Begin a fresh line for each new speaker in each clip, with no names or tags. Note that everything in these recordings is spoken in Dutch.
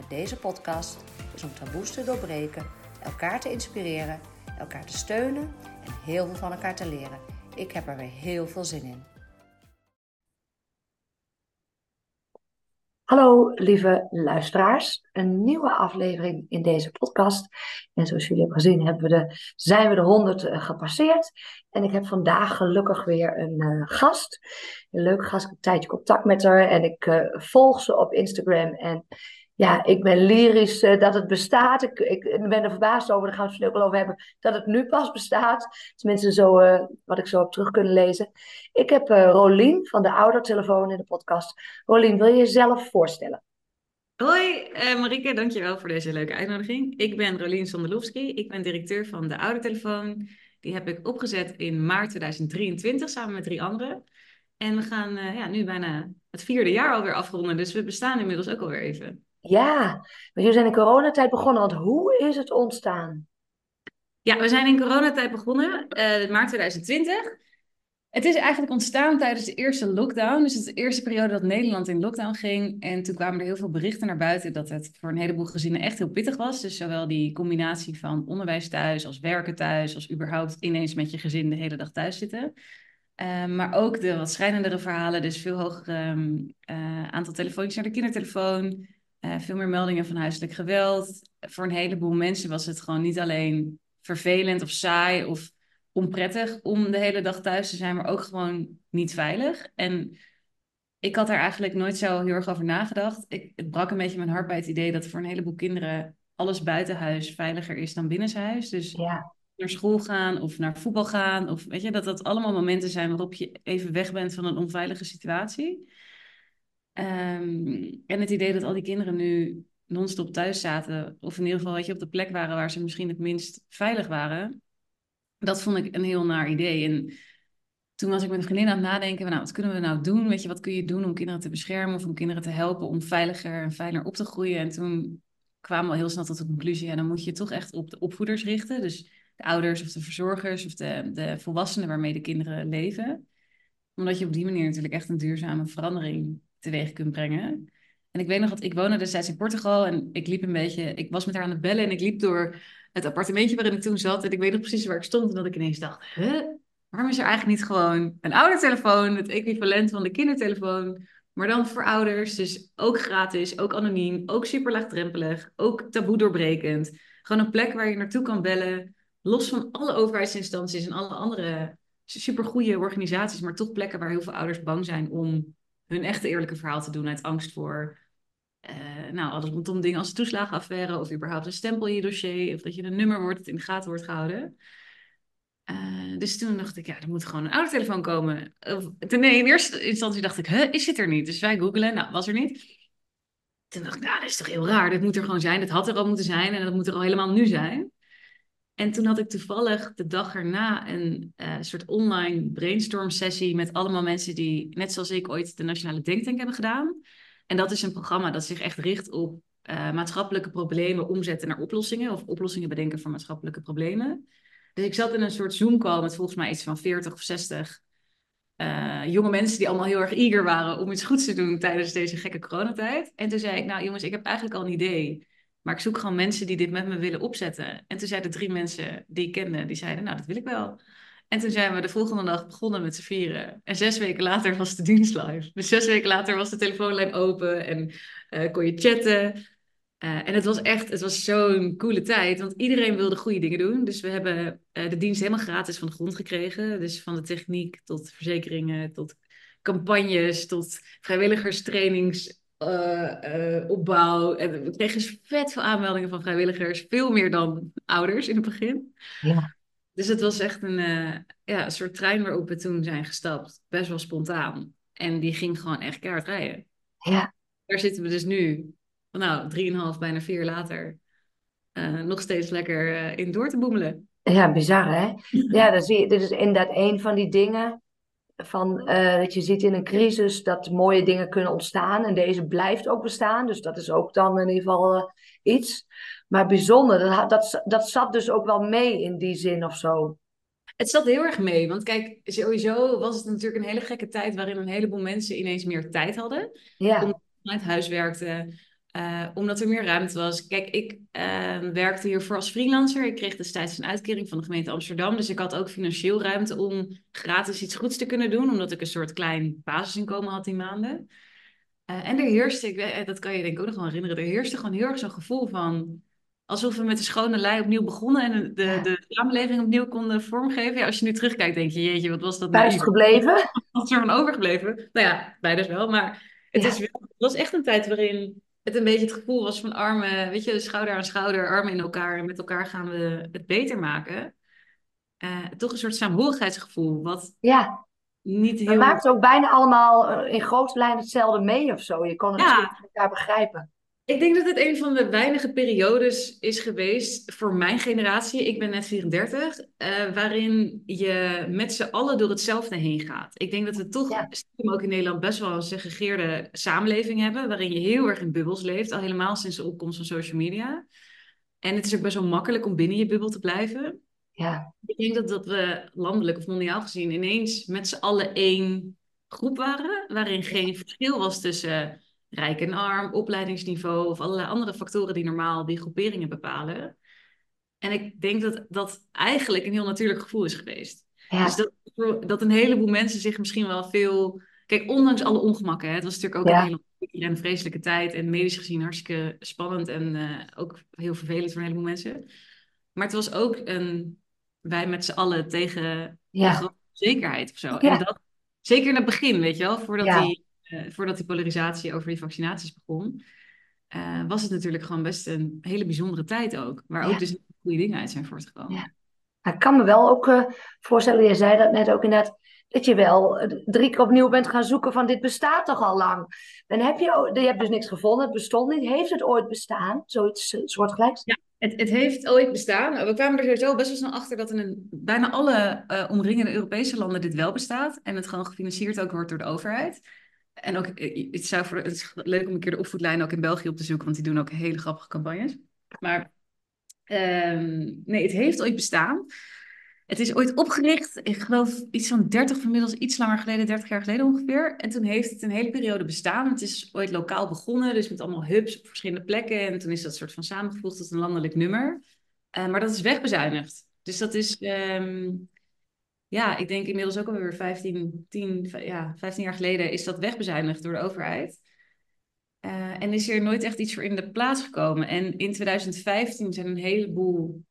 met deze podcast is om taboes te doorbreken, elkaar te inspireren, elkaar te steunen en heel veel van elkaar te leren. Ik heb er weer heel veel zin in. Hallo lieve luisteraars, een nieuwe aflevering in deze podcast. En zoals jullie hebben gezien hebben we de, zijn we de 100 eh, gepasseerd. En ik heb vandaag gelukkig weer een uh, gast. Een leuke gast, ik heb een tijdje contact met haar en ik uh, volg ze op Instagram. En ja, ik ben lyrisch uh, dat het bestaat. Ik, ben er verbaasd over, daar gaan we het ook over hebben, dat het nu pas bestaat. Tenminste, zo, uh, wat ik zo heb terug kunnen lezen. Ik heb uh, Rolien van de Oudertelefoon in de podcast. Rolien, wil je jezelf voorstellen?
Hoi Marike, dankjewel voor deze leuke uitnodiging. Ik ben Rolien Sonderlovski, ik ben directeur van de Oudertelefoon. Die heb ik opgezet in maart 2023 samen met drie anderen. En we gaan ja, nu bijna het vierde jaar alweer afronden, dus we bestaan inmiddels ook alweer even.
Ja, jullie zijn in coronatijd begonnen, want hoe is het ontstaan?
Ja, we zijn in coronatijd begonnen, uh, maart 2020. Het is eigenlijk ontstaan tijdens de eerste lockdown. Dus het de eerste periode dat Nederland in lockdown ging. En toen kwamen er heel veel berichten naar buiten dat het voor een heleboel gezinnen echt heel pittig was. Dus zowel die combinatie van onderwijs thuis, als werken thuis, als überhaupt ineens met je gezin de hele dag thuis zitten. Uh, maar ook de wat schrijnendere verhalen, dus veel hoger um, uh, aantal telefoontjes naar de kindertelefoon. Uh, veel meer meldingen van huiselijk geweld. Voor een heleboel mensen was het gewoon niet alleen vervelend of saai of onprettig om de hele dag thuis te zijn, maar ook gewoon niet veilig. En ik had daar eigenlijk nooit zo heel erg over nagedacht. Ik, het brak een beetje mijn hart bij het idee dat voor een heleboel kinderen alles buiten huis veiliger is dan binnenshuis. Dus ja. naar school gaan of naar voetbal gaan. Of weet je, dat dat allemaal momenten zijn waarop je even weg bent van een onveilige situatie. Um, en het idee dat al die kinderen nu non-stop thuis zaten, of in ieder geval weet je, op de plek waren waar ze misschien het minst veilig waren, dat vond ik een heel naar idee. En toen was ik met een vriendin aan het nadenken, nou, wat kunnen we nou doen? Weet je, wat kun je doen om kinderen te beschermen of om kinderen te helpen om veiliger en fijner op te groeien? En toen kwamen we heel snel tot de conclusie, dan moet je toch echt op de opvoeders richten. Dus de ouders of de verzorgers of de, de volwassenen waarmee de kinderen leven. Omdat je op die manier natuurlijk echt een duurzame verandering teweeg kunt brengen. En ik weet nog dat ik woonde destijds in Portugal en ik liep een beetje, ik was met haar aan het bellen en ik liep door het appartementje waarin ik toen zat en ik weet nog precies waar ik stond en dat ik ineens dacht, huh? waarom is er eigenlijk niet gewoon een oudertelefoon, het equivalent van de kindertelefoon, maar dan voor ouders, dus ook gratis, ook anoniem, ook super laagdrempelig, ook taboe doorbrekend. Gewoon een plek waar je naartoe kan bellen, los van alle overheidsinstanties en alle andere supergoeie organisaties, maar toch plekken waar heel veel ouders bang zijn om hun echte eerlijke verhaal te doen uit angst voor uh, nou, alles rondom dingen als toeslagenaffaire of überhaupt een stempel in je dossier of dat je een nummer wordt dat in de gaten wordt gehouden. Uh, dus toen dacht ik, ja, er moet gewoon een oude telefoon komen. Of, nee, in eerste instantie dacht ik, huh, is het er niet? Dus wij googelen, nou, was er niet. Toen dacht ik, nou, dat is toch heel raar. Dit moet er gewoon zijn. Dat had er al moeten zijn en dat moet er al helemaal nu zijn. En toen had ik toevallig de dag erna een uh, soort online brainstorm sessie met allemaal mensen die, net zoals ik, ooit de Nationale Denktank hebben gedaan. En dat is een programma dat zich echt richt op uh, maatschappelijke problemen omzetten naar oplossingen of oplossingen bedenken voor maatschappelijke problemen. Dus ik zat in een soort Zoom-call met volgens mij iets van 40 of 60 uh, jonge mensen die allemaal heel erg eager waren om iets goeds te doen tijdens deze gekke coronatijd. En toen zei ik, nou jongens, ik heb eigenlijk al een idee. Maar ik zoek gewoon mensen die dit met me willen opzetten. En toen zeiden drie mensen die ik kende, die zeiden, nou, dat wil ik wel. En toen zijn we de volgende dag begonnen met z'n vieren. En zes weken later was de dienst live. Dus zes weken later was de telefoonlijn open en uh, kon je chatten. Uh, en het was echt, het was zo'n coole tijd, want iedereen wilde goede dingen doen. Dus we hebben uh, de dienst helemaal gratis van de grond gekregen. Dus van de techniek tot verzekeringen, tot campagnes, tot vrijwilligerstrainings uh, opbouw. En we kregen dus vet veel aanmeldingen van vrijwilligers. Veel meer dan ouders in het begin. Ja. Dus het was echt een, uh, ja, een soort trein waarop we toen zijn gestapt. Best wel spontaan. En die ging gewoon echt keihard rijden. Ja. Daar zitten we dus nu. nou, drieënhalf, bijna vier later, uh, nog steeds lekker in door te boemelen.
Ja, bizar hè? Ja, dan zie je, dit is inderdaad een van die dingen van, uh, dat je ziet in een crisis dat mooie dingen kunnen ontstaan en deze blijft ook bestaan. Dus dat is ook dan in ieder geval iets. Maar bijzonder, dat, dat, dat zat dus ook wel mee in die zin of zo.
Het zat heel erg mee, want kijk, sowieso was het natuurlijk een hele gekke tijd waarin een heleboel mensen ineens meer tijd hadden. Ja. Omdat ze vanuit huis werkten, uh, omdat er meer ruimte was. Kijk, ik uh, werkte hiervoor als freelancer. Ik kreeg destijds een uitkering van de gemeente Amsterdam. Dus ik had ook financieel ruimte om gratis iets goeds te kunnen doen. Omdat ik een soort klein basisinkomen had die maanden. Uh, en er heerste, ik, eh, dat kan je denk ik ook nog wel herinneren, er heerste gewoon heel erg zo'n gevoel van alsof we met de schone lei opnieuw begonnen en de, ja. de samenleving opnieuw konden vormgeven. Ja, als je nu terugkijkt, denk je, jeetje, wat was dat
nou? Buiten gebleven?
Wat is er van overgebleven? Nou ja, beide wel, maar het, is wel, het was echt een tijd waarin het een beetje het gevoel was van armen, weet je, schouder aan schouder, armen in elkaar en met elkaar gaan we het beter maken. Uh, toch een soort saamhorigheidsgevoel, wat
ja. niet heel... We maakten ook bijna allemaal eh, in grote lijnen hetzelfde mee of zo. Je kon het ja. met elkaar begrijpen.
Ik denk dat het een van de weinige periodes is geweest voor mijn generatie, ik ben net 34, uh, waarin je met z'n allen door hetzelfde heen gaat. Ik denk dat we toch ja. ook in Nederland best wel een segregeerde samenleving hebben, waarin je heel erg in bubbels leeft, al helemaal sinds de opkomst van social media. En het is ook best wel makkelijk om binnen je bubbel te blijven.
Ja.
Ik denk dat, dat we landelijk of mondiaal gezien ineens met z'n allen één groep waren, waarin geen verschil was tussen rijk en arm, opleidingsniveau of allerlei andere factoren die normaal die groeperingen bepalen. En ik denk dat dat eigenlijk een heel natuurlijk gevoel is geweest. Dus dat, dat een heleboel mensen zich misschien wel veel. Kijk, ondanks alle ongemakken, hè, het was natuurlijk ook een hele en vreselijke tijd en medisch gezien hartstikke spannend en uh, ook heel vervelend voor een heleboel mensen. Maar het was ook een wij met z'n allen tegen ja. zekerheid of zo. En dat, zeker in het begin, weet je wel, voordat die uh, voordat die polarisatie over die vaccinaties begon, uh, was het natuurlijk gewoon best een hele bijzondere tijd ook. Waar ook dus goede dingen uit zijn voortgekomen. Ja.
Nou, ik kan me wel ook uh, voorstellen, je zei dat net ook inderdaad, dat je wel drie keer opnieuw bent gaan zoeken van dit bestaat toch al lang. Dan heb je, je hebt dus niks gevonden, het bestond niet. Heeft het ooit bestaan, zoiets soortgelijks?
Ja, het, het, heeft ooit bestaan. We kwamen er sowieso best wel snel achter dat in bijna alle uh, omringende Europese landen dit wel bestaat. En het gewoon gefinancierd ook wordt door de overheid. En ook, eh, het, zou voor, het is leuk om een keer de opvoedlijn ook in België op te zoeken, want die doen ook hele grappige campagnes. Maar um, nee, het heeft ooit bestaan. Het is ooit opgericht, ik geloof iets van 30, inmiddels iets langer geleden, 30 jaar geleden ongeveer. En toen heeft het een hele periode bestaan. Het is ooit lokaal begonnen, dus met allemaal hubs op verschillende plekken. En toen is dat soort van samengevoegd tot een landelijk nummer. Uh, maar dat is wegbezuinigd. Dus dat is, um, ja, ik denk inmiddels ook alweer 15, 10, ja, 15 jaar geleden is dat wegbezuinigd door de overheid. Uh, en is er nooit echt iets voor in de plaats gekomen. En in 2015 zijn een heleboel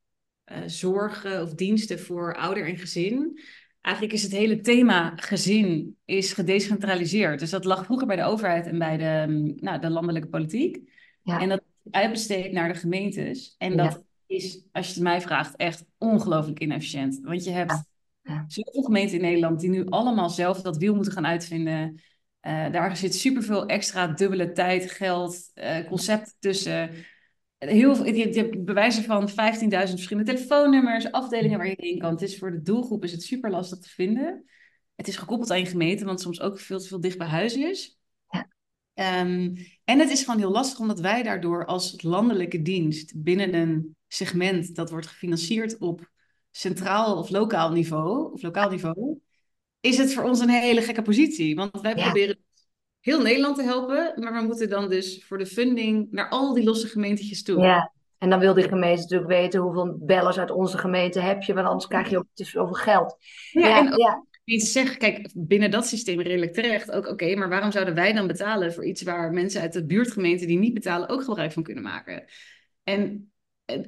uh, zorgen of diensten voor ouder en gezin. Eigenlijk is het hele thema gezin is gedecentraliseerd. Dus dat lag vroeger bij de overheid en bij de, mm, nou, de landelijke politiek. Ja. En dat uitbesteed naar de gemeentes. En dat is, als je het mij vraagt, echt ongelooflijk inefficiënt. Want je hebt ja. Zoveel gemeenten in Nederland die nu allemaal zelf dat wiel moeten gaan uitvinden. Uh, daar zit superveel extra dubbele tijd, geld, uh, concepten tussen. Heel veel, je, hebt bewijzen van 15.000 verschillende telefoonnummers, afdelingen waar je heen kan. Het is voor de doelgroep is het super lastig te vinden. Het is gekoppeld aan je gemeente, wat soms ook veel te veel dicht bij huis is. Um, en het is gewoon heel lastig, omdat wij daardoor als landelijke dienst binnen een segment dat wordt gefinancierd op centraal of lokaal niveau, of lokaal niveau, is het voor ons een hele gekke positie. Want wij proberen heel Nederland te helpen, maar we moeten dan dus voor de funding naar al die losse gemeentjes toe.
Ja, en dan wil die gemeente natuurlijk weten hoeveel bellers uit onze gemeente heb je, want anders krijg je ook te veel geld.
Ja, ja en ja. zeggen, kijk, binnen dat systeem redelijk terecht ook, oké, maar waarom zouden wij dan betalen voor iets waar mensen uit de buurtgemeente die niet betalen ook gebruik van kunnen maken? En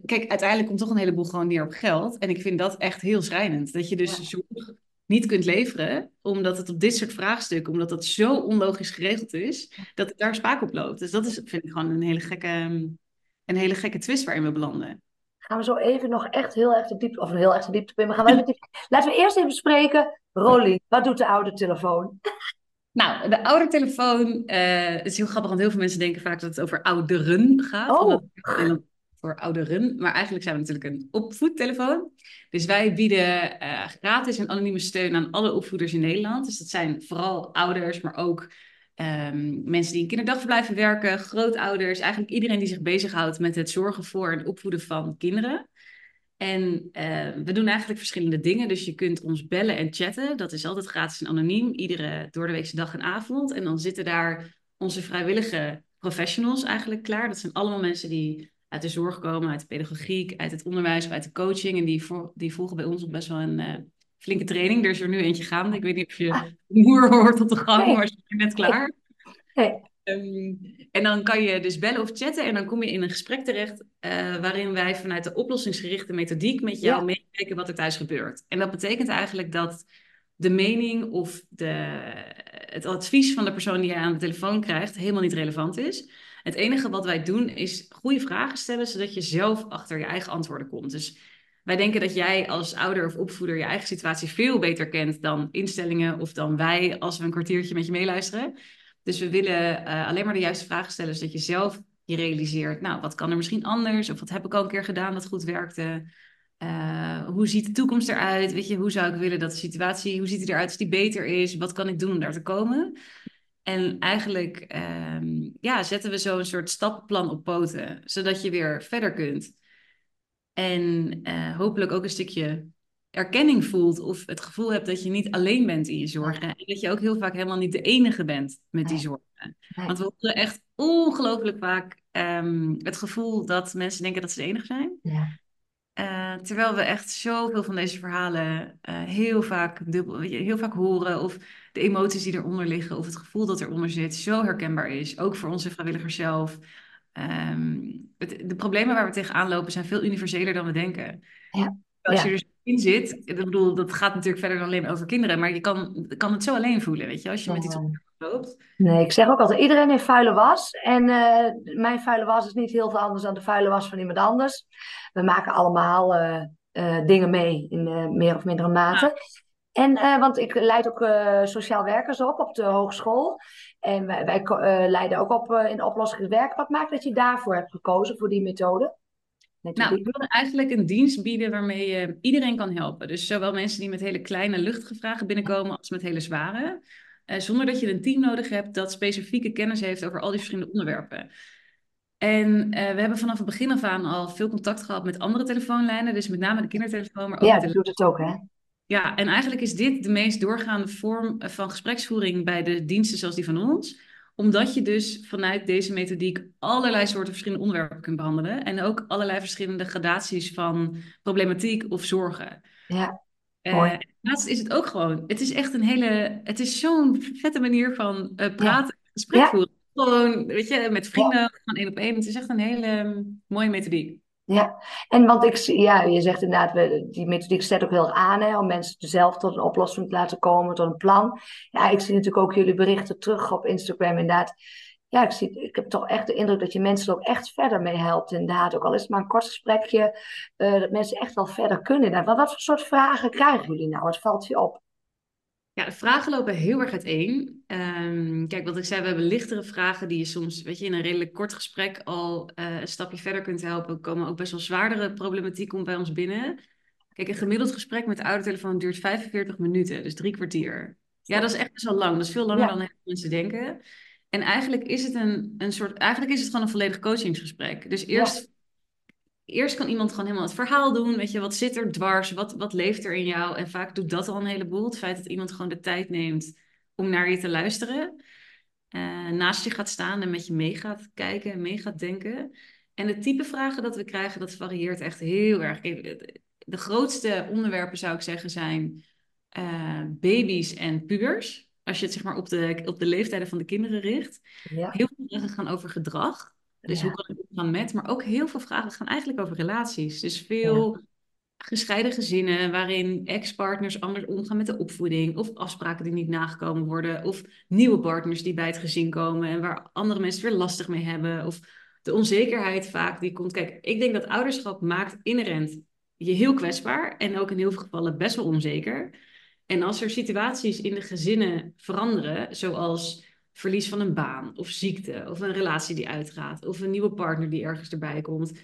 kijk, uiteindelijk komt toch een heleboel gewoon neer op geld. En ik vind dat echt heel schrijnend. Dat je dus zorg niet kunt leveren, omdat het op dit soort vraagstukken, omdat dat zo onlogisch geregeld is, dat het daar spaak op loopt. Dus dat is, vind ik gewoon een hele gekke, een hele gekke twist waarin we belanden.
Gaan we zo even nog echt heel erg de diepte, of heel erg de diepte in. Maar gaan we even, laten we eerst even spreken. Rolly, wat doet de oude telefoon?
Nou, de oudertelefoon uh, het is heel grappig, want heel veel mensen denken vaak dat het over ouderen gaat.
Oh.
Omdat voor ouderen, maar eigenlijk zijn we natuurlijk een opvoedtelefoon. Dus wij bieden uh, gratis en anonieme steun aan alle opvoeders in Nederland. Dus dat zijn vooral ouders, maar ook um, mensen die in kinderdagverblijven werken, grootouders, eigenlijk iedereen die zich bezighoudt met het zorgen voor en opvoeden van kinderen. En uh, we doen eigenlijk verschillende dingen. Dus je kunt ons bellen en chatten. Dat is altijd gratis en anoniem. Iedere doordeweekse dag en avond. En dan zitten daar onze vrijwillige professionals eigenlijk klaar. Dat zijn allemaal mensen die uit de zorg komen, uit de pedagogiek, uit het onderwijs uit de coaching. En die, die volgen bij ons best wel een uh, flinke training. Er is er nu eentje gaande. Ik weet niet of je ah. moer hoort op de gang, nee. maar ze zijn net klaar.
Nee.
Um, en dan kan je dus bellen of chatten en dan kom je in een gesprek terecht uh, waarin wij vanuit de oplossingsgerichte methodiek met jou ja. meekijken wat er thuis gebeurt. En dat betekent eigenlijk dat de mening of de, het advies van de persoon die je aan de telefoon krijgt helemaal niet relevant is. Het enige wat wij doen is goede vragen stellen, zodat je zelf achter je eigen antwoorden komt. Dus wij denken dat jij als ouder of opvoeder je eigen situatie veel beter kent dan instellingen of dan wij als we een kwartiertje met je meeluisteren. Dus we willen uh, alleen maar de juiste vragen stellen, zodat je zelf je realiseert, nou, wat kan er misschien anders? Of wat heb ik al een keer gedaan dat goed werkte? Uh, hoe ziet de toekomst eruit? Weet je, hoe zou ik willen dat de situatie, hoe ziet die eruit als die beter is? Wat kan ik doen om daar te komen? En eigenlijk um, ja, zetten we zo een soort stappenplan op poten, zodat je weer verder kunt. En uh, hopelijk ook een stukje erkenning voelt of het gevoel hebt dat je niet alleen bent in je zorgen. En dat je ook heel vaak helemaal niet de enige bent met die zorgen. Want we horen echt ongelooflijk vaak um, het gevoel dat mensen denken dat ze de enige zijn.
Ja.
Uh, terwijl we echt zoveel van deze verhalen uh, heel, vaak dubbel, heel vaak horen. Of de emoties die eronder liggen. Of het gevoel dat eronder zit. Zo herkenbaar is. Ook voor onze vrijwilligers zelf. Um, het, de problemen waar we tegenaan lopen zijn veel universeler dan we denken.
Ja.
Als
ja.
je er in zit, ik bedoel, dat gaat natuurlijk verder dan alleen over kinderen, maar je kan, kan het zo alleen voelen, weet je, als je met iets loopt.
Nee, ik zeg ook altijd, iedereen heeft vuile was. En uh, mijn vuile was is niet heel veel anders dan de vuile was van iemand anders. We maken allemaal uh, uh, dingen mee in meer of mindere mate. En, want ik leid ook sociaal werkers op op de hogeschool. En wij, wij leiden ook op in oplossingswerk. Wat maakt dat je daarvoor hebt gekozen, voor die methode?
Nou, we willen eigenlijk een dienst bieden waarmee je iedereen kan helpen. Dus zowel mensen die met hele kleine luchtige vragen binnenkomen als met hele zware. Zonder dat je een team nodig hebt dat specifieke kennis heeft over al die verschillende onderwerpen. En we hebben vanaf het begin af aan al veel contact gehad met andere telefoonlijnen. Dus met name de kindertelefoon. Maar ook
ja, dat doet het ook hè?
Ja, en eigenlijk is dit de meest doorgaande vorm van gespreksvoering bij de diensten zoals die van ons omdat je dus vanuit deze methodiek allerlei soorten verschillende onderwerpen kunt behandelen. En ook allerlei verschillende gradaties van problematiek of zorgen.
Ja.
Uh, naast is het ook gewoon, het is echt een hele, het is zo'n vette manier van uh, praten, ja. gesprek ja. voeren. Gewoon, weet je, met vrienden, van één op één. Het is echt een hele um, mooie methodiek.
Ja, en want ik ja, je zegt inderdaad, we, die methodiek zet ook heel erg aan hè, om mensen zelf tot een oplossing te laten komen, tot een plan. Ja, ik zie natuurlijk ook jullie berichten terug op Instagram inderdaad. Ja, ik, zie, ik heb toch echt de indruk dat je mensen er ook echt verder mee helpt inderdaad. Ook al is het maar een kort gesprekje, uh, dat mensen echt wel verder kunnen. Inderdaad. Wat, wat voor soort vragen krijgen jullie nou? Wat valt je op?
Ja, de vragen lopen heel erg uiteen. Um, kijk, wat ik zei, we hebben lichtere vragen die je soms, weet je, in een redelijk kort gesprek al uh, een stapje verder kunt helpen. Er komen ook best wel zwaardere problematiek om bij ons binnen. Kijk, een gemiddeld gesprek met de oude telefoon duurt 45 minuten, dus drie kwartier. Ja, dat is echt best wel lang. Dat is veel langer ja. dan mensen denken. En eigenlijk is het een, een soort, eigenlijk is het gewoon een volledig coachingsgesprek. Dus eerst eerst kan iemand gewoon helemaal het verhaal doen. Weet je, wat zit er dwars? Wat, wat leeft er in jou? En vaak doet dat al een heleboel. Het feit dat iemand gewoon de tijd neemt om naar je te luisteren. Uh, naast je gaat staan en met je mee gaat kijken en mee gaat denken. En het type vragen dat we krijgen, dat varieert echt heel erg. De grootste onderwerpen zou ik zeggen zijn uh, baby's en pubers. Als je het zeg maar op de, op de leeftijden van de kinderen richt.
Ja.
Heel veel vragen gaan over gedrag. Dus ja. hoe kan ik omgaan met? Maar ook heel veel vragen gaan eigenlijk over relaties. Dus veel ja. gescheiden gezinnen waarin ex-partners anders omgaan met de opvoeding. Of afspraken die niet nagekomen worden. Of nieuwe partners die bij het gezin komen en waar andere mensen weer lastig mee hebben. Of de onzekerheid vaak die komt. Kijk, ik denk dat ouderschap maakt inherent je heel kwetsbaar. En ook in heel veel gevallen best wel onzeker. En als er situaties in de gezinnen veranderen, zoals verlies van een baan of ziekte of een relatie die uitgaat of een nieuwe partner die ergens erbij komt,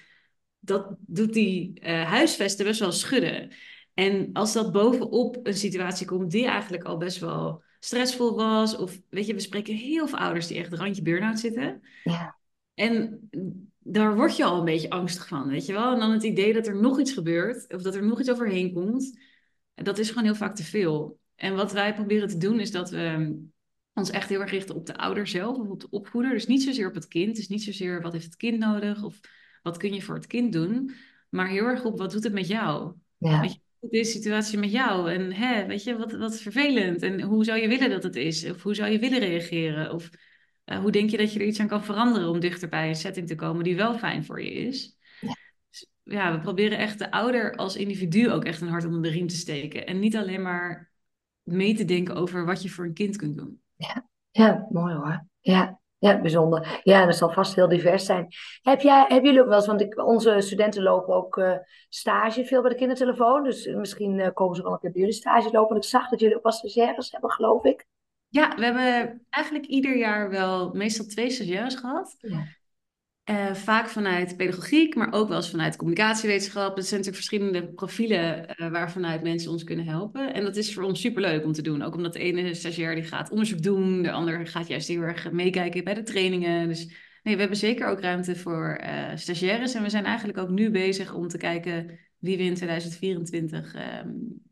dat doet die uh, huisvesten best wel schudden. En als dat bovenop een situatie komt die eigenlijk al best wel stressvol was, of weet je, we spreken heel veel ouders die echt randje burn-out zitten. Ja. En daar word je al een beetje angstig van, weet je wel. En dan het idee dat er nog iets gebeurt, of dat er nog iets overheen komt, dat is gewoon heel vaak te veel. En wat wij proberen te doen, is dat we ons echt heel erg richten op de ouder zelf, of op de opvoeder. Dus niet zozeer op het kind, dus niet zozeer wat heeft het kind nodig, of wat kun je voor het kind doen, maar heel erg op wat doet het met jou. Ja. Weet je, deze situatie met jou? En hè, weet je, wat, wat vervelend. En hoe zou je willen dat het is? Of hoe zou je willen reageren? Of uh, hoe denk je dat je er iets aan kan veranderen om dichter bij een setting te komen die wel fijn voor je is? Ja. Dus, ja, we proberen echt de ouder als individu ook echt een hart onder de riem te steken. En niet alleen maar mee te denken over wat je voor een kind kunt doen.
Ja, ja mooi hoor. Ja, ja, bijzonder. Ja, dat zal vast heel divers zijn. Heb jij, hebben jullie ook wel eens, want ik, onze studenten lopen ook uh, stage veel bij de kindertelefoon. Dus misschien uh, komen ze wel een keer bij jullie stage lopen. En ik zag dat jullie ook wel stagiaires hebben, geloof ik.
Ja, we hebben eigenlijk ieder jaar wel meestal twee stagiaires gehad. Ja. Uh, vaak vanuit pedagogiek, maar ook wel eens vanuit communicatiewetenschap. Het zijn natuurlijk verschillende profielen uh, waarvanuit mensen ons kunnen helpen. En dat is voor ons superleuk om te doen. Ook omdat de ene stagiair die gaat onderzoek doen, de ander gaat juist heel erg meekijken bij de trainingen. Dus nee, we hebben zeker ook ruimte voor uh, stagiaires. En we zijn eigenlijk ook nu bezig om te kijken wie we in 2024 ehm,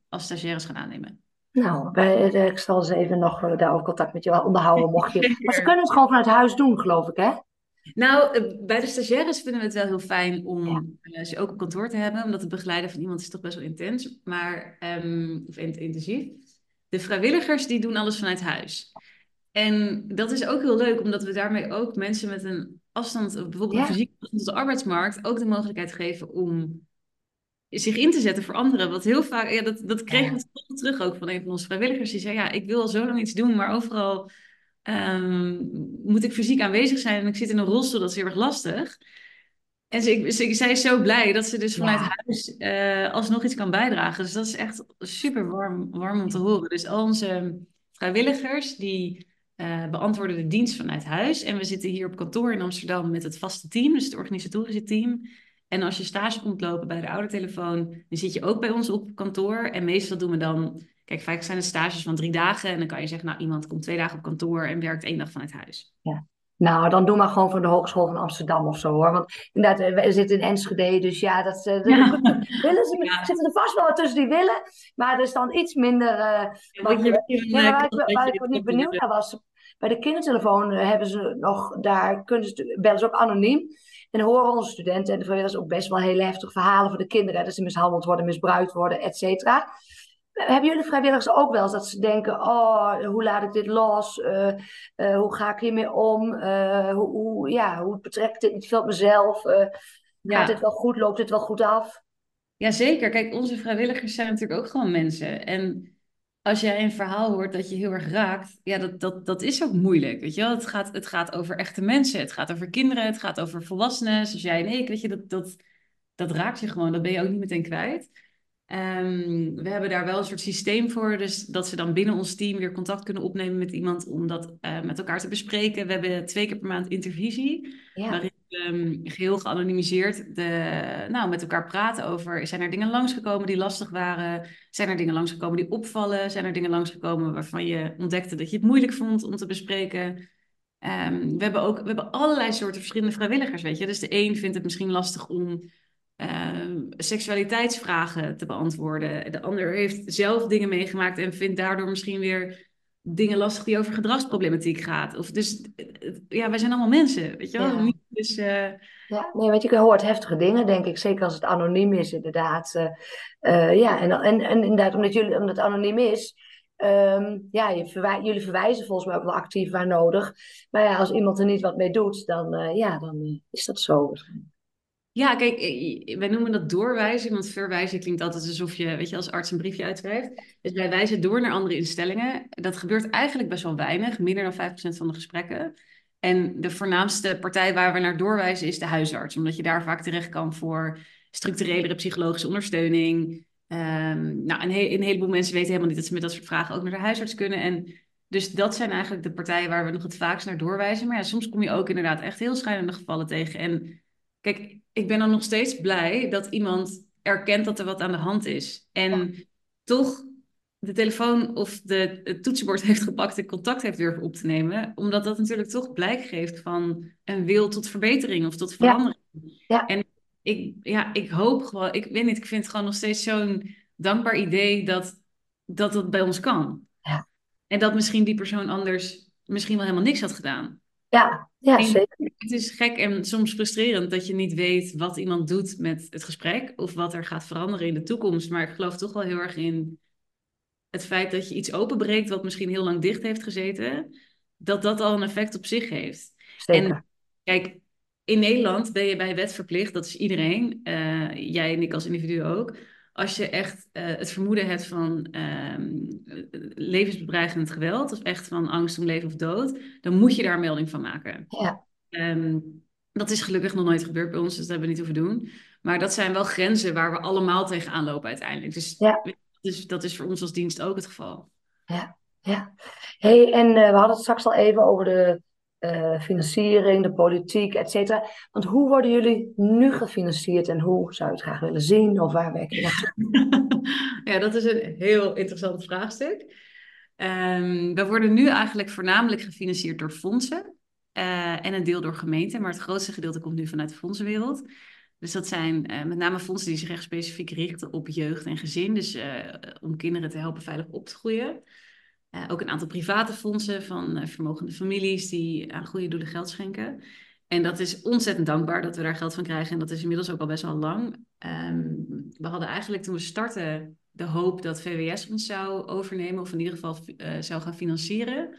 als stagiaires gaan aannemen.
Nou, wij, ik zal ze even nog daarover contact met je onderhouden, mocht je. Maar ze kunnen het gewoon vanuit huis doen, geloof ik, hè?
Nou, eh, bij de stagiaires vinden we het wel heel fijn om ja. ze ook op kantoor te hebben, omdat het begeleiden van iemand is toch best wel intens, maar um, of intensief. De vrijwilligers die doen alles vanuit huis. En dat is ook heel leuk, omdat we daarmee ook mensen met een afstand, bijvoorbeeld ja. een fysieke afstand tot de arbeidsmarkt, ook de mogelijkheid geven om zich in te zetten voor anderen. Wat heel vaak, ja, dat, dat kregen we terug ook van een van onze vrijwilligers. Die zei, ja, ik wil al zo lang iets doen, maar overal um, moet ik fysiek aanwezig zijn en ik zit in een rolstoel, dat is heel erg lastig. En ze, ze, zij is zo blij dat ze dus vanuit huis uh, alsnog iets kan bijdragen. Dus dat is echt super warm, warm om te horen. Dus al onze vrijwilligers die uh, beantwoorden de dienst vanuit huis. En we zitten hier op kantoor in Amsterdam met het vaste team, dus het organisatorische team. En als je stage komt lopen bij de oudertelefoon, dan zit je ook bij ons op kantoor. En meestal doen we dan Kijk, vaak zijn het stages van drie dagen. En dan kan je zeggen, nou, iemand komt twee dagen op kantoor en werkt één dag vanuit huis.
Ja. Nou, dan doe maar gewoon van de Hogeschool van Amsterdam of zo hoor. Want inderdaad, eh, we zitten in Enschede, dus ja, dat, uh, ja. willen ze, ja. zitten er vast wel wat tussen die willen. Maar er is dan iets minder. Uh, wat je, ja, waar, ik, waar ik niet benieuwd naar was, bij de kindertelefoon hebben ze nog, daar kunnen ze, bellen ze ook anoniem. En horen onze studenten en de vrijwilligers ook best wel hele heftige verhalen voor de kinderen. Dat ze mishandeld worden, misbruikt worden, et cetera. Hebben jullie vrijwilligers ook wel eens dat ze denken: oh, hoe laat ik dit los? Uh, uh, hoe ga ik hiermee om? Uh, hoe, hoe, ja, hoe betrekt dit niet veel op mezelf? Gaat dit wel goed? Loopt dit wel goed af?
Jazeker. Kijk, onze vrijwilligers zijn natuurlijk ook gewoon mensen. En als jij een verhaal hoort dat je heel erg raakt, ja, dat, dat, dat is ook moeilijk. Weet je wel? Het, gaat, het gaat over echte mensen. Het gaat over kinderen. Het gaat over volwassenen. Zoals jij en ik. Weet je, dat, dat, dat raakt je gewoon. Dat ben je ook niet meteen kwijt. Um, we hebben daar wel een soort systeem voor, dus dat ze dan binnen ons team weer contact kunnen opnemen met iemand om dat uh, met elkaar te bespreken. We hebben twee keer per maand intervisie, ja. waarin we um, geheel geanonimiseerd de, nou, met elkaar praten over, zijn er dingen langsgekomen die lastig waren? Zijn er dingen langsgekomen die opvallen? Zijn er dingen langsgekomen waarvan je ontdekte dat je het moeilijk vond om te bespreken? Um, we hebben ook we hebben allerlei soorten verschillende vrijwilligers, weet je. Dus de een vindt het misschien lastig om uh, seksualiteitsvragen te beantwoorden. De ander heeft zelf dingen meegemaakt en vindt daardoor misschien weer dingen lastig die over gedragsproblematiek gaat. Of dus ja, wij zijn allemaal mensen, weet je wel? Ja. Dus, uh...
ja, nee, weet je, hoort heftige dingen, denk ik. Zeker als het anoniem is, inderdaad. Uh, ja, en, en, en inderdaad, omdat, jullie, omdat het anoniem is, um, ja, je verwij jullie verwijzen volgens mij ook wel actief waar nodig. Maar ja, als iemand er niet wat mee doet, dan, ja, dan is dat zo.
Ja, kijk, wij noemen dat doorwijzen, want verwijzen klinkt altijd alsof je, weet je, als arts een briefje uitschrijft. Dus wij wijzen door naar andere instellingen. Dat gebeurt eigenlijk best wel weinig, minder dan 5% van de gesprekken. En de voornaamste partij waar we naar doorwijzen is de huisarts, omdat je daar vaak terecht kan voor structurelere psychologische ondersteuning, Um, nou, een, heleboel mensen weten helemaal niet dat ze met dat soort vragen ook naar de huisarts kunnen. En dus dat zijn eigenlijk de partijen waar we nog het vaakst naar doorwijzen. Maar ja, soms kom je ook inderdaad echt heel schijnende gevallen tegen. En kijk, ik ben dan nog steeds blij dat iemand erkent dat er wat aan de hand is. En toch de telefoon of de, het toetsenbord heeft gepakt en contact heeft durven op te nemen. Omdat dat natuurlijk toch blijk geeft van een wil tot verbetering of tot verandering. Ja. En ik, ja, ik hoop gewoon, ik weet niet, ik vind het gewoon nog steeds zo'n dankbaar idee dat, dat dat bij ons kan. Ja. En dat misschien die persoon anders misschien wel helemaal niks had gedaan.
Ja, ja zeker.
Het is gek en soms frustrerend dat je niet weet wat iemand doet met het gesprek of wat er gaat veranderen in de toekomst. Maar ik geloof toch wel heel erg in het feit dat je iets openbreekt wat misschien heel lang dicht heeft gezeten, dat dat al een effect op zich heeft. Zeker. En kijk, in Nederland ben je bij wet verplicht, dat is iedereen, uh, jij en ik als individu ook. Als je echt uh, het vermoeden hebt van uh, levensbedreigend geweld, of echt van angst om leven of dood, dan moet je daar een melding van maken. Ja. Um, dat is gelukkig nog nooit gebeurd bij ons, dus dat hebben we niet hoeven doen. Maar dat zijn wel grenzen waar we allemaal tegenaan lopen uiteindelijk. Dus ja. Dus dat is voor ons als dienst ook het geval.
Ja, ja. Hey, en uh, we hadden het straks al even over de uh, financiering, de politiek, et cetera. Want hoe worden jullie nu gefinancierd en hoe zou je het graag willen zien of waar werk je naartoe?
ja, dat is een heel interessant vraagstuk. Um, we worden nu eigenlijk voornamelijk gefinancierd door fondsen uh, en een deel door gemeenten, maar het grootste gedeelte komt nu vanuit de fondsenwereld. Dus dat zijn uh, met name fondsen die zich echt specifiek richten op jeugd en gezin. Dus om kinderen te helpen veilig op te groeien. Uh, ook een aantal private fondsen van vermogende families die aan goede doelen geld schenken. En dat is ontzettend dankbaar dat we daar geld van krijgen. En dat is inmiddels ook al best wel lang. Um, we hadden eigenlijk toen we startten de hoop dat VWS ons zou overnemen. Of in ieder geval zou gaan financieren.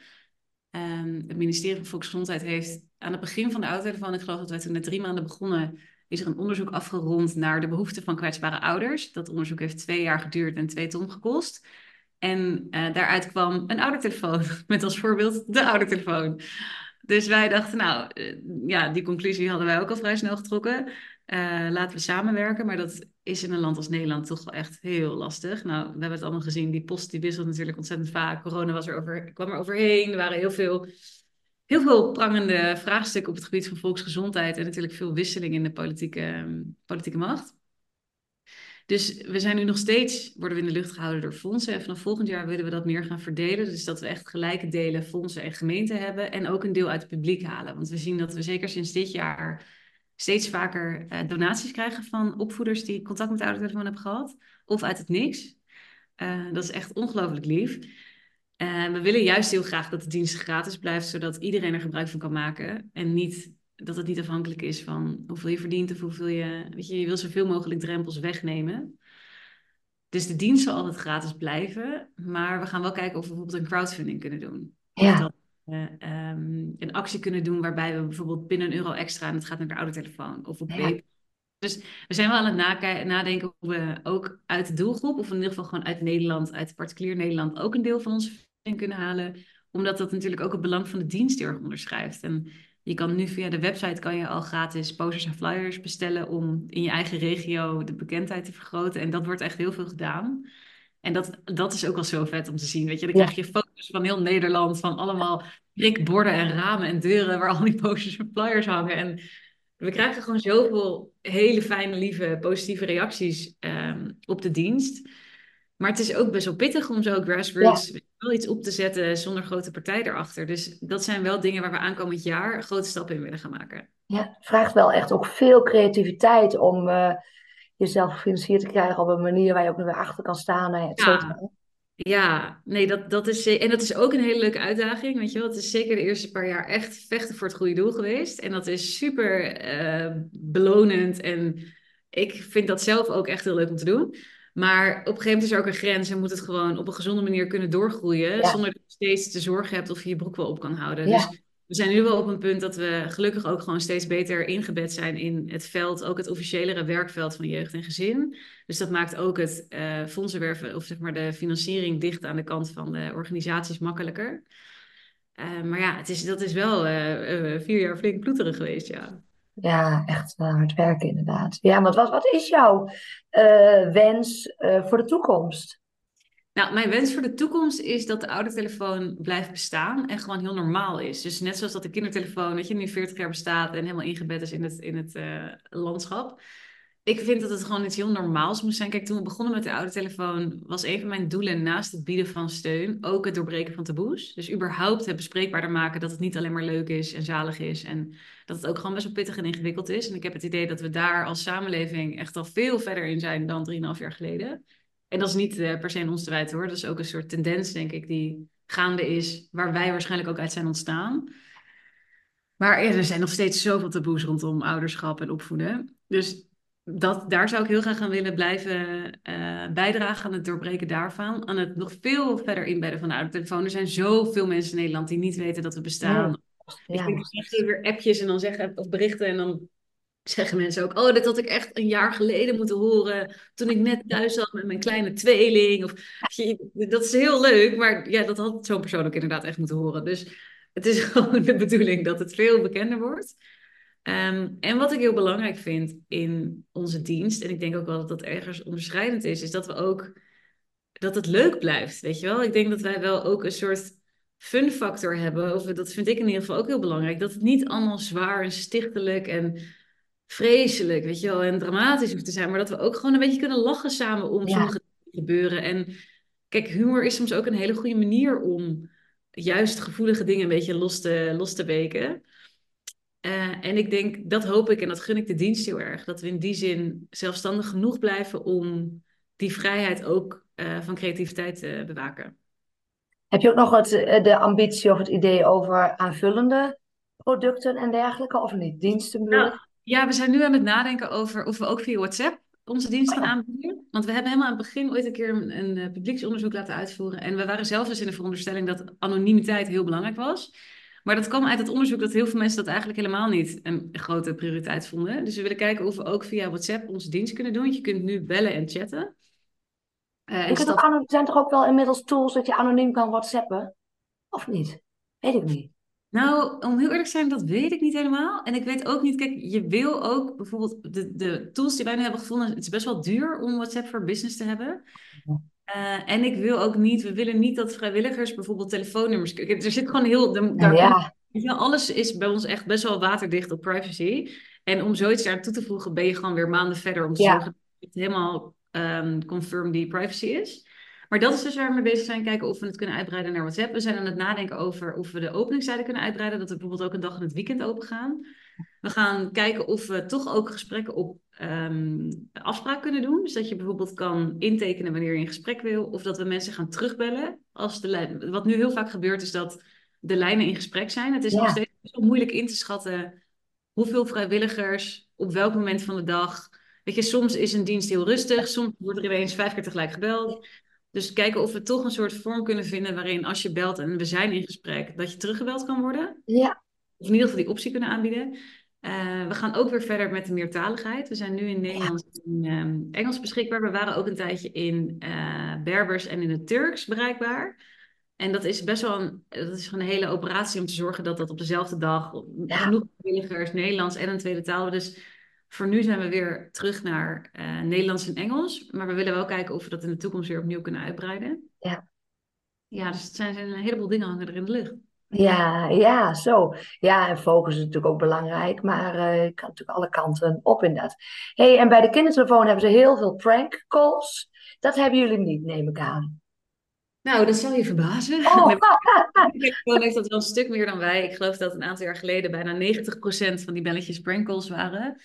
Um, het ministerie van Volksgezondheid heeft aan het begin van de autotelefoon, ik geloof dat wij toen net drie maanden begonnen, is er een onderzoek afgerond naar de behoeften van kwetsbare ouders. Dat onderzoek heeft twee jaar geduurd en twee ton gekost. En uh, daaruit kwam een oudertelefoon, met als voorbeeld de oudertelefoon. Dus wij dachten, nou, uh, ja, die conclusie hadden wij ook al vrij snel getrokken. Uh, laten we samenwerken, maar dat is in een land als Nederland toch wel echt heel lastig. Nou, we hebben het allemaal gezien, die post die wisselt natuurlijk ontzettend vaak. Corona was kwam er overheen, er waren heel veel heel veel prangende vraagstukken op het gebied van volksgezondheid en natuurlijk veel wisseling in de politieke, ehm, politieke macht. Dus we zijn nu nog steeds, worden we in de lucht gehouden door fondsen. En vanaf volgend jaar willen we dat meer gaan verdelen. Dus dat we echt gelijke delen fondsen en gemeenten hebben. En ook een deel uit het publiek halen. Want we zien dat we zeker sinds dit jaar steeds vaker uh, donaties krijgen van opvoeders die contact met de oudertelefoon hebben gehad. Of uit het niks. Uh, dat is echt ongelooflijk lief. En we willen juist heel graag dat de dienst gratis blijft, zodat iedereen er gebruik van kan maken. En niet dat het niet afhankelijk is van hoeveel je verdient of hoeveel je. Weet je, je wil zoveel mogelijk drempels wegnemen. Dus de dienst zal altijd gratis blijven. Maar we gaan wel kijken of we bijvoorbeeld een crowdfunding kunnen doen. Ja. Dat, uh, um, een actie kunnen doen waarbij we bijvoorbeeld binnen een euro extra en het gaat naar de oude telefoon of op ja. Dus we zijn wel aan het nadenken hoe we ook uit de doelgroep, of in ieder geval gewoon uit Nederland, uit particulier Nederland, ook een deel van onze kunnen halen. Omdat dat natuurlijk ook het belang van de dienst heel erg onderschrijft. En je kan nu via de website kan je al gratis posters en flyers bestellen om in je eigen regio de bekendheid te vergroten. En dat wordt echt heel veel gedaan. En dat, dat is ook al zo vet om te zien. Weet je, dan krijg je foto's van heel Nederland, van allemaal prikborden en ramen en deuren waar al die posters en flyers hangen. En we krijgen gewoon zoveel hele fijne, lieve, positieve reacties um, op de dienst. Maar het is ook best wel pittig om zo grassroots wel iets op te zetten zonder grote partij erachter. Dus dat zijn wel dingen waar we aankomend jaar grote stappen in willen gaan maken.
Ja, het vraagt wel echt ook veel creativiteit om uh, jezelf gefinancierd te krijgen op een manier waar je ook nog weer achter kan staan. Et
ja. ja, nee, dat, dat is, en dat is ook een hele leuke uitdaging. Weet je wel, het is zeker de eerste paar jaar echt vechten voor het goede doel geweest. En dat is super uh, belonend. En ik vind dat zelf ook echt heel leuk om te doen. Maar op een gegeven moment is er ook een grens en moet het gewoon op een gezonde manier kunnen doorgroeien. Zonder dat je steeds te zorgen hebt of je je broek wel op kan houden. Dus we zijn nu wel op een punt dat we gelukkig ook gewoon steeds beter ingebed zijn in het veld, ook het officiëlere werkveld van jeugd en gezin. Dus dat maakt ook het uh, fondsenwerven of zeg maar de financiering dicht aan de kant van de organisaties makkelijker. Uh, maar ja, het is, dat is wel uh, vier jaar flink ploeteren geweest, ja.
Ja, echt uh, hard werken inderdaad. Ja, maar wat, wat is jouw uh, wens uh, voor de toekomst?
Nou, mijn wens voor de toekomst is dat de oude telefoon blijft bestaan en gewoon heel normaal is. Dus net zoals dat de kindertelefoon, dat je nu 40 jaar bestaat en helemaal ingebed is in het, in het landschap ik vind dat het gewoon iets heel normaals moest zijn. Kijk, toen we begonnen met de oude telefoon, was een van mijn doelen naast het bieden van steun ook het doorbreken van taboes. Dus überhaupt het bespreekbaarder maken dat het niet alleen maar leuk is en zalig is. En dat het ook gewoon best wel pittig en ingewikkeld is. En ik heb het idee dat we daar als samenleving echt al veel verder in zijn dan 3,5 jaar geleden. En dat is niet uh, per se in ons te wijten hoor. Dat is ook een soort tendens, denk ik, die gaande is, waar wij waarschijnlijk ook uit zijn ontstaan. Maar er zijn nog steeds zoveel taboes rondom ouderschap en opvoeden. Dus dat, daar zou ik heel graag aan willen blijven uh, bijdragen aan het doorbreken daarvan. Aan het nog veel verder inbedden van de oude telefoon. Er zijn zoveel mensen in Nederland die niet weten dat we bestaan. Ja. Ik krijg weer appjes en dan zeggen, of berichten en dan zeggen mensen ook... Oh, dit had ik echt een jaar geleden moeten horen. Toen ik net thuis zat met mijn kleine tweeling. Of, dat is heel leuk, maar ja, dat had zo'n persoon ook inderdaad echt moeten horen. Dus het is gewoon de bedoeling dat het veel bekender wordt. Ehm, en wat ik heel belangrijk vind in onze dienst, en ik denk ook wel dat dat ergens onderscheidend is, is dat we ook dat het leuk blijft. Weet je wel? Ik denk dat wij wel ook een soort fun factor hebben. Of dat vind ik in ieder geval ook heel belangrijk. Dat het niet allemaal zwaar en stichtelijk en vreselijk, weet je wel, en dramatisch hoeft te zijn. Maar dat we ook gewoon een beetje kunnen lachen samen om ja. sommige dingen gebeuren. En kijk, humor is soms ook een hele goede manier om juist gevoelige dingen een beetje los te, los te weken. Uh, en ik denk, dat hoop ik en dat gun ik de dienst heel erg. Dat we in die zin zelfstandig genoeg blijven om die vrijheid ook uh, van creativiteit te bewaken.
Heb je ook nog het, eh, de ambitie of het idee over aanvullende producten en dergelijke, of niet? Diensten nou,
Ja, we zijn nu aan het nadenken over of we ook via WhatsApp onze dienst gaan oh aanbieden. Want we hebben helemaal aan het begin ooit een keer een, een publieksonderzoek laten uitvoeren. En we waren zelf dus in de veronderstelling dat anonimiteit heel belangrijk was. Maar dat kwam uit het onderzoek dat heel veel mensen dat eigenlijk helemaal niet een grote prioriteit vonden. Dus we willen kijken of we ook via WhatsApp onze dienst kunnen doen. Je kunt nu bellen en chatten.
Uh, en stap... Er zijn toch ook wel inmiddels tools dat je anoniem kan WhatsAppen? Of niet? Weet ik niet.
Nou, om heel eerlijk te zijn, dat weet ik niet helemaal. En ik weet ook niet, kijk, je wil ook bijvoorbeeld de, de tools die wij nu hebben gevonden, het is best wel duur om WhatsApp voor business te hebben. Uh, en ik wil ook niet, we willen niet dat vrijwilligers bijvoorbeeld telefoonnummers. Er zit gewoon heel. Daar ja. Alles is bij ons echt best wel waterdicht op privacy. En om zoiets daar toe te voegen, ben je gewoon weer maanden verder om te zorgen dat het helemaal um, confirm die privacy is. Maar dat is dus waar we mee bezig zijn. Kijken of we het kunnen uitbreiden naar WhatsApp. We zijn aan het nadenken over of we de openingstijden kunnen uitbreiden. Dat we bijvoorbeeld ook een dag in het weekend open gaan. We gaan kijken of we toch ook gesprekken op um, afspraak kunnen doen. Dus dat je bijvoorbeeld kan intekenen wanneer je een gesprek wil. Of dat we mensen gaan terugbellen. Als de lijn... Wat nu heel vaak gebeurt is dat de lijnen in gesprek zijn. Het is nog steeds zo moeilijk in te schatten hoeveel vrijwilligers op welk moment van de dag. Weet je, soms is een dienst heel rustig, soms wordt er ineens vijf keer tegelijk gebeld. Dus kijken of we toch een soort vorm kunnen vinden waarin als je belt en we zijn in gesprek, dat je teruggebeld kan worden.
Ja.
Of in ieder geval die optie kunnen aanbieden. Uh, we gaan ook weer verder met de meertaligheid. We zijn nu in Nederlands en um, Engels beschikbaar. We waren ook een tijdje in uh, Berbers en in het Turks bereikbaar. En dat is best wel een, dat is een hele operatie om te zorgen dat dat op dezelfde dag ja. genoeg vrijwilligers Nederlands en een tweede taal. Dus voor nu zijn we weer terug naar uh, Nederlands en Engels. Maar we willen wel kijken of we dat in de toekomst weer opnieuw kunnen uitbreiden.
Ja.
Ja, dus het zijn, zijn een heleboel dingen hangen er in de lucht.
Ja, ja, zo. Ja, en focus is natuurlijk ook belangrijk, maar uh, ik kan natuurlijk alle kanten op inderdaad. hey, en bij de kindertelefoon hebben ze heel veel prank calls. Dat hebben jullie niet, neem ik aan.
Nou, dat zal je verbazen. Oh. Heeft dat wel een stuk meer dan wij. Ik geloof dat een aantal jaar geleden bijna 90% van die belletjes prank calls waren.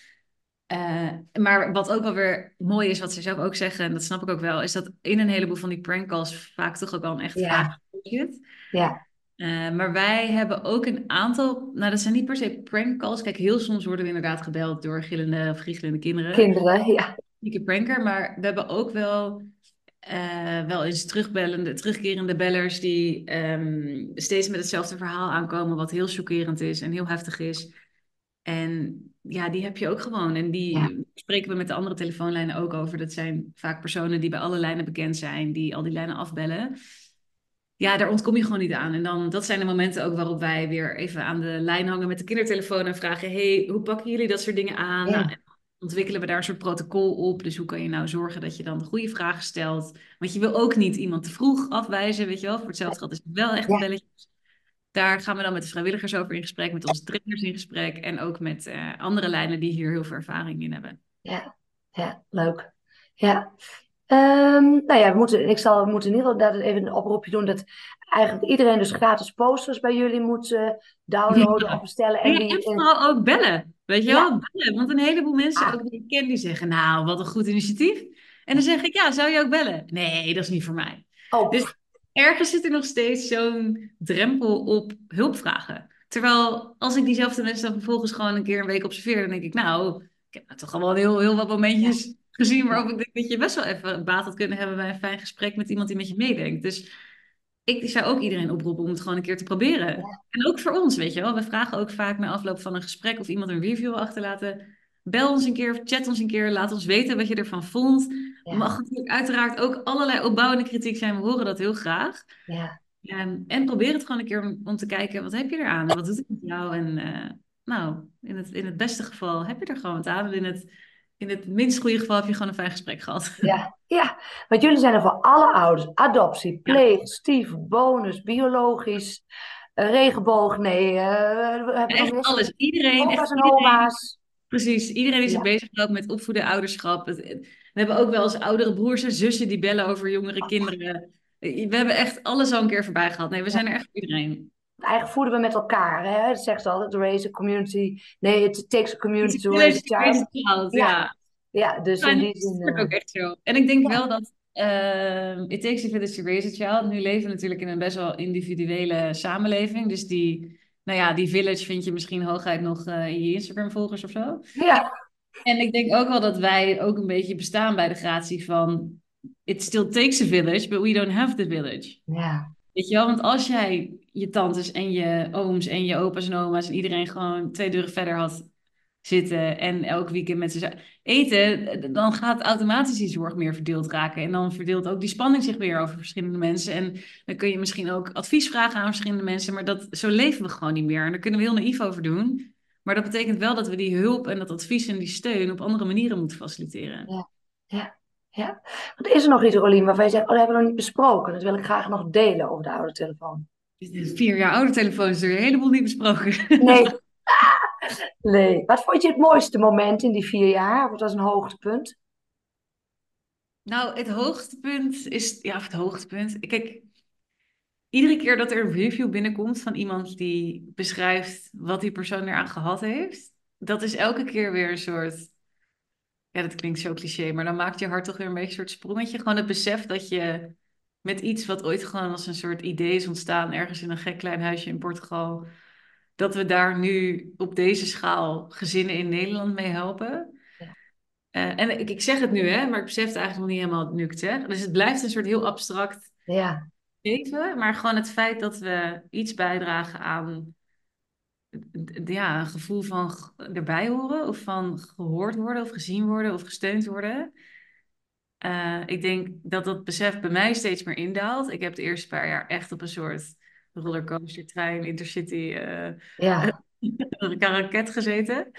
Uh, maar wat ook wel weer mooi is, wat ze zelf ook zeggen, en dat snap ik ook wel, is dat in een heleboel van die prank calls vaak toch ook wel een echt ja. vraag zit.
Ja.
Uh, maar wij hebben ook een aantal, nou dat zijn niet per se prank calls. Kijk, heel soms worden we inderdaad gebeld door gillende of giechelende kinderen.
Kinderen, ja.
Niet pranker, maar we hebben ook wel, uh, wel eens terugbellende, terugkerende bellers die um, steeds met hetzelfde verhaal aankomen, wat heel chockerend is en heel heftig is. En ja, die heb je ook gewoon. En die spreken we met de andere telefoonlijnen ook over. Dat zijn vaak personen die bij alle lijnen bekend zijn, die al die lijnen afbellen. Ja, daar ontkom je gewoon niet aan. En dan, dat zijn de momenten ook waarop wij weer even aan de lijn hangen met de kindertelefoon en vragen: hey, hoe pakken jullie dat soort dingen aan?
Ja.
Nou, en ontwikkelen we daar een soort protocol op. Dus hoe kan je nou zorgen dat je dan de goede vragen stelt? Want je wil ook niet iemand te vroeg afwijzen, weet je wel. Voor hetzelfde geld is het wel echt een belletje. Daar gaan we dan met de vrijwilligers over in gesprek, met onze trainers in gesprek en ook met eh, andere lijnen die hier heel veel ervaring in hebben.
Ja, ja, leuk. Ja. Ehm, nou ja, we moeten, ik zal, we moeten in ieder geval even een oproepje doen dat eigenlijk iedereen dus gratis posters bij jullie moet eh, downloaden
Ja.
of bestellen.
En,
En die,
en- vooral ook bellen. Weet je
Ja.
wel? Bellen. Want een heleboel mensen,
Ah.
ook die ik ken, die zeggen: Nou, wat een goed initiatief. En dan zeg ik: Ja, zou je ook bellen? Nee, dat is niet voor mij.
oh,
Dus ergens zit er nog steeds zo'n drempel op hulpvragen. Terwijl als ik diezelfde mensen dan vervolgens gewoon een keer een week observeer, dan denk ik: Nou, ik heb nou toch al wel heel, heel wat momentjes gezien waarop ik denk dat je best wel even baat had kunnen hebben bij een fijn gesprek met iemand die met je meedenkt. Dus ik zou ook iedereen oproepen om het gewoon een keer te proberen. En ook voor ons, weet je wel. We vragen ook vaak na afloop van een gesprek of iemand een review wil achterlaten. Bel ons een keer, chat ons een keer, laat ons weten wat je ervan vond.
Ja.
Mag natuurlijk uiteraard ook allerlei opbouwende kritiek zijn. We horen dat heel graag.
ja,
En, en probeer het gewoon een keer om, om te kijken, wat heb je eraan? Wat doet het met jou? En eh, nou, in het, in het beste geval heb je er gewoon wat aan. En in het, in het minst goede geval heb je gewoon een fijn gesprek gehad.
ja, ja. Want jullie zijn er voor alle ouders. Adoptie, pleeg, stief, bonus, biologisch, eh, regenboog, nee. we hebben nog
Echt alles. Iedereen,
Opa's
echt
en oma's.
Precies, iedereen die zich
Ja.
bezighoudt met opvoeden, ouderschap. We hebben ook wel eens oudere broers en zussen die bellen over jongere kinderen. We hebben echt alles al een keer voorbij gehad. Nee, we zijn er echt voor iedereen.
Eigenlijk voeden we met elkaar. Hè? Dat zegt ze altijd, raise a community. Nee, it takes a community to raise a child.
child,
Ja.
ja.
Ja, dus in die
dat
zin...
is
eh,
ook echt zo. En ik denk wel dat ehm it takes a village to raise a child. Nu leven we natuurlijk in een best wel individuele samenleving. Dus die, nou ja, die village vind je misschien hooguit nog eh, in je Instagram-volgers of zo.
ja,
En ik denk ook wel dat wij ook een beetje bestaan bij de gratie van... It still takes a village, but we don't have the village.
ja,
Weet want als jij je tantes en je ooms en je opa's en oma's en iedereen gewoon twee deuren verder had zitten en elk weekend met ze eten, dan gaat automatisch die zorg meer verdeeld raken. En dan verdeelt ook die spanning zich weer over verschillende mensen. En dan kun je misschien ook advies vragen aan verschillende mensen, maar dat, zo leven we gewoon niet meer. En daar kunnen we heel naïef over doen. Maar dat betekent wel dat we die hulp en dat advies en die steun op andere manieren moeten faciliteren.
ja. Want is er nog iets, Rolien, waarvan je zegt, oh, dat hebben we nog niet besproken. Dat wil ik graag nog delen over de oude telefoon.
Vier jaar oude telefoon is er een heleboel niet besproken.
Nee. nee. Wat vond je het mooiste moment in die vier jaar? Wat was een hoogtepunt?
Nou, het hoogtepunt is, ja, het hoogtepunt. Kijk, iedere keer dat er een review binnenkomt van iemand die beschrijft wat die persoon eraan gehad heeft, dat is elke keer weer een soort, ja, dat klinkt zo cliché, maar dan maakt je hart toch weer een beetje een soort sprongetje. Gewoon het besef dat je met iets wat ooit gewoon als een soort idee is ontstaan, ergens in een gek klein huisje in Portugal, dat we daar nu op deze schaal gezinnen in Nederland mee helpen.
Ja.
Eh, en ik, ik zeg het nu, hè, maar ik besef het eigenlijk nog niet helemaal nu ik het zeg. Dus het blijft een soort heel abstract
Ja,
geven, maar gewoon het feit dat we iets bijdragen aan ja, een gevoel van erbij horen, of van gehoord worden, of gezien worden, of gesteund worden. Eh, ik denk dat dat besef bij mij steeds meer indaalt. Ik heb de eerste paar jaar echt op een soort rollercoaster, trein, intercity, eh
ja,
een raket gezeten.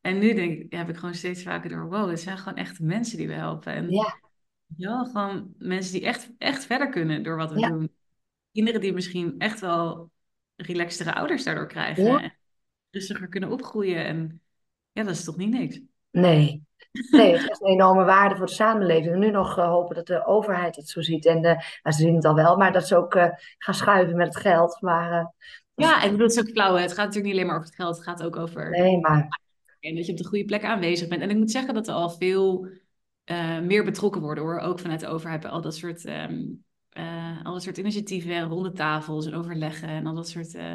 En nu denk ik, heb ik gewoon steeds vaker door, wow, het zijn gewoon echt mensen die we helpen. En
ja,
ja, gewoon mensen die echt, echt verder kunnen door wat we
Ja.
doen. Kinderen die misschien echt wel relaxtere ouders daardoor krijgen.
Ja.
Rustiger kunnen opgroeien. En ja, dat is toch niet niks.
nee. Nee, het is een enorme waarde voor de samenleving. En nu nog eh, hopen dat de overheid het zo ziet. En nou, ze zien het al wel, maar dat ze ook eh, gaan schuiven met het geld. Maar eh,
Ja, en dat is ook flauw. hè. Het gaat natuurlijk niet alleen maar over het geld. Het gaat ook over
nee, maar
en dat je op de goede plek aanwezig bent. En ik moet zeggen dat er al veel meer betrokken worden hoor. Ook vanuit de overheid bij al dat soort, ehm, al dat soort initiatieven en ronde tafels en overleggen en al dat soort eh,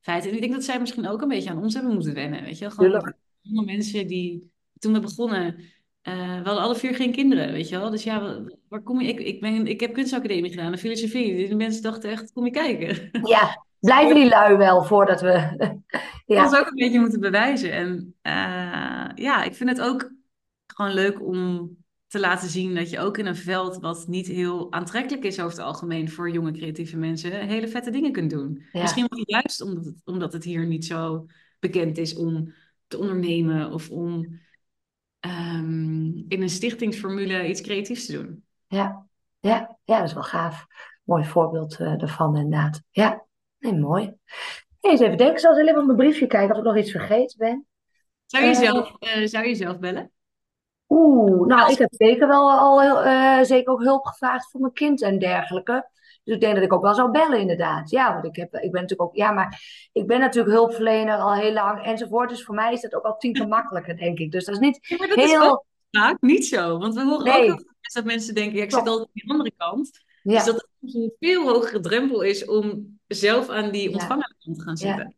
feiten. En ik denk dat zij misschien ook een beetje aan ons hebben moeten wennen. Weet je wel? Gewoon jonge mensen die toen we begonnen. we hadden alle vier geen kinderen, weet je wel. Dus ja, wa- waar kom je? Ik, ik, ben, ik heb kunstacademie gedaan, een filosofie. Die mensen dachten echt, kom je kijken?
ja, blijven die lui wel voordat we.
ja. ons ook een beetje moeten bewijzen. En ja, ik vind het ook gewoon leuk om te laten zien dat je ook in een veld wat niet heel aantrekkelijk is over het algemeen voor jonge creatieve mensen, hele vette dingen kunt doen. Misschien wel juist omdat het, omdat het hier niet zo bekend is om te ondernemen of om ehm, in een stichtingsformule iets creatiefs te doen.
Ja, ja, ja dat is wel gaaf. Mooi voorbeeld uh, daarvan inderdaad. Ja, nee, mooi. eens even denken, ik zal eens even op mijn briefje kijken of ik nog iets vergeten ben.
Zou je, uh, zelf, uh, zou je zelf bellen?
Oeh, nou, ik heb zeker wel al heel, zeker ook hulp gevraagd voor mijn kind en dergelijke. Dus ik denk dat ik ook wel zou bellen, inderdaad. Ja, want ik, heb, ik ben natuurlijk ook, ja, maar ik ben natuurlijk hulpverlener al heel lang enzovoort. Dus voor mij is dat ook al tien keer makkelijker, denk ik. Dus dat is niet
ja, dat
heel.
Is ook vaak niet zo. Want we horen nee. ook dat mensen denken, ja, ik zit altijd aan de andere kant. Ja. Dus dat het een veel hogere drempel is om zelf aan die ontvangerkant te gaan zitten.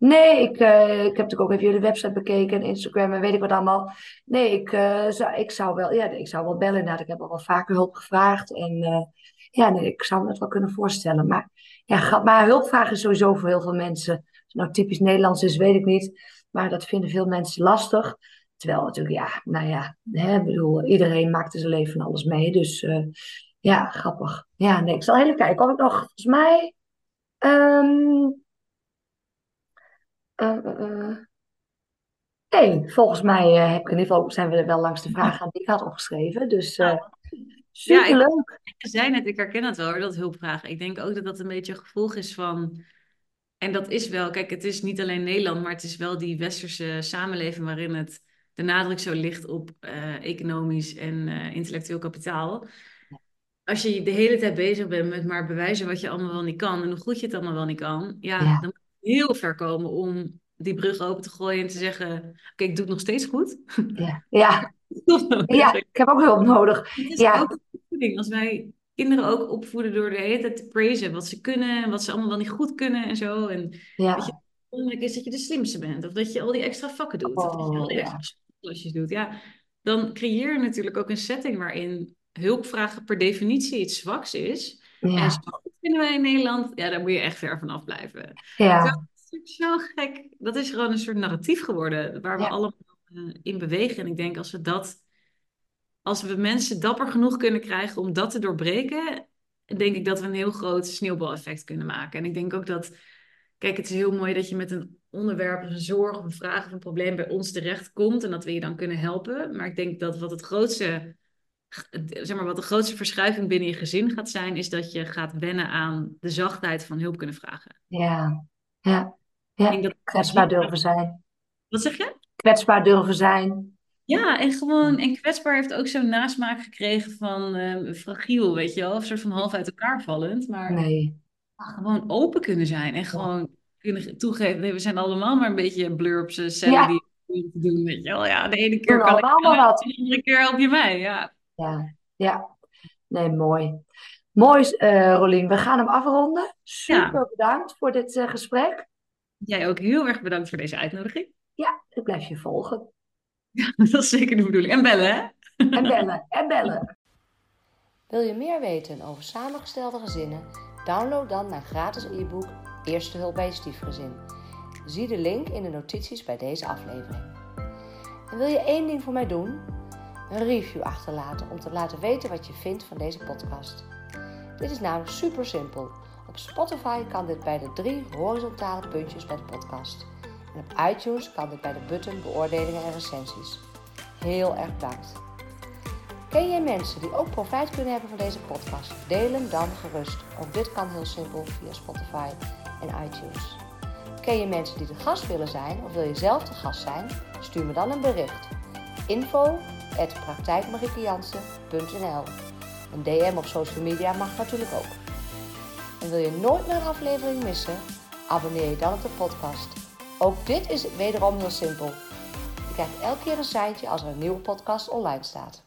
Nee, ik, uh, ik heb natuurlijk ook even jullie website bekeken, Instagram en weet ik wat allemaal. Nee, ik, uh, zou, ik zou wel, ja, ik zou wel bellen inderdaad. Ik heb al wel vaker hulp gevraagd en uh, ja, ik zou me dat wel kunnen voorstellen. Maar, ja, maar hulpvragen is sowieso voor heel veel mensen. Als het nou typisch Nederlands is, weet ik niet. Maar dat vinden veel mensen lastig. Terwijl natuurlijk, ja, nou ja, hè, bedoel, iedereen maakt in zijn leven van alles mee. Dus ja, grappig. Ja, nee, ik zal even kijken. Of ik nog, volgens mij. Uh, nee, volgens mij heb ik in ieder geval zijn we er wel langs de vragen aan die ik had opgeschreven. Dus superleuk.
Ja, ik, zei net, ik herken het wel, dat hulpvragen. Ik denk ook dat dat een beetje een gevolg is van. En dat is wel, kijk, het is niet alleen Nederland, maar het is wel die westerse samenleving waarin het de nadruk zo ligt op economisch en intellectueel kapitaal als je de hele tijd bezig bent met maar bewijzen wat je allemaal wel niet kan en hoe goed je het allemaal wel niet kan, ja, ja. dan moet heel ver komen om die brug open te gooien en te zeggen: Oké, ik doe het nog steeds goed.
Ja, ja. ja ik heb ook hulp nodig.
Het is
ja.
ook opvoeding. Als wij kinderen ook opvoeden door de hele tijd te praisen wat ze kunnen en wat ze allemaal wel niet goed kunnen en zo. En
ja.
dat je belangrijk is dat je de slimste bent of dat je al die extra vakken doet,
oh,
of dat je al die
ja.
extra klasjes doet. Ja, dan creëer je natuurlijk ook een setting waarin hulpvragen per definitie iets zwaks is.
Ja.
En zwak vinden wij in Nederland, ja, daar moet je echt ver van afblijven.
Ja.
Dat is zo gek. Dat is gewoon een soort narratief geworden waar we
Ja.
allemaal uh, in bewegen. En ik denk als we dat, als we mensen dapper genoeg kunnen krijgen om dat te doorbreken, denk ik dat we een heel groot sneeuwbaleffect kunnen maken. En ik denk ook dat, kijk, het is heel mooi dat je met een onderwerp, een zorg, of een vraag of een probleem bij ons terechtkomt en dat we je dan kunnen helpen. Maar ik denk dat wat het grootste zeg maar, wat de grootste verschuiving binnen je gezin gaat zijn, is dat je gaat wennen aan de zachtheid van hulp kunnen vragen.
Ja, ja,
Ik
ja.
denk dat-
Kwetsbaar durven zijn.
Wat zeg je?
Kwetsbaar durven zijn.
Ja, en gewoon, en kwetsbaar heeft ook zo'n nasmaak gekregen van eh, fragiel, weet je wel, of een soort van half uit elkaar vallend. Maar
Nee.
gewoon open kunnen zijn en gewoon kunnen toegeven, nee, we zijn allemaal maar een beetje blurbs, eh, cellen
Ja.
die doen, weet je wel. Ja, de ene keer kan ik
allemaal wat.
de andere keer help je mij, ja.
Ja, ja. Nee, mooi. Mooi, eh Rolien. We gaan hem afronden. Super bedankt voor dit eh, gesprek.
Jij ook heel erg bedankt voor deze uitnodiging.
Ja, ik blijf je volgen.
Dat is zeker de bedoeling. En bellen, hè?
En bellen, en bellen.
Wil je meer weten over samengestelde gezinnen? Download dan mijn gratis e-book Eerste hulp bij je stiefgezin. Zie de link in de notities bij deze aflevering. En wil je één ding voor mij doen? Een review achterlaten om te laten weten wat je vindt van deze podcast. Dit is namelijk super simpel. Op Spotify kan dit bij de drie horizontale puntjes bij de podcast. En op iTunes kan dit bij de button beoordelingen en recensies. Heel erg bedankt. Ken jij mensen die ook profijt kunnen hebben van deze podcast? Deel hem dan gerust. Ook dit kan heel simpel via Spotify en iTunes. Ken je mensen die de gast willen zijn of wil je zelf de gast zijn? Stuur me dan een bericht. Info praktijkmariekejansen.nl Een DM op social media mag natuurlijk ook. En wil je nooit meer een aflevering missen? Abonneer je dan op de podcast. Ook dit is wederom heel simpel. Je krijgt elke keer een seintje als er een nieuwe podcast online staat.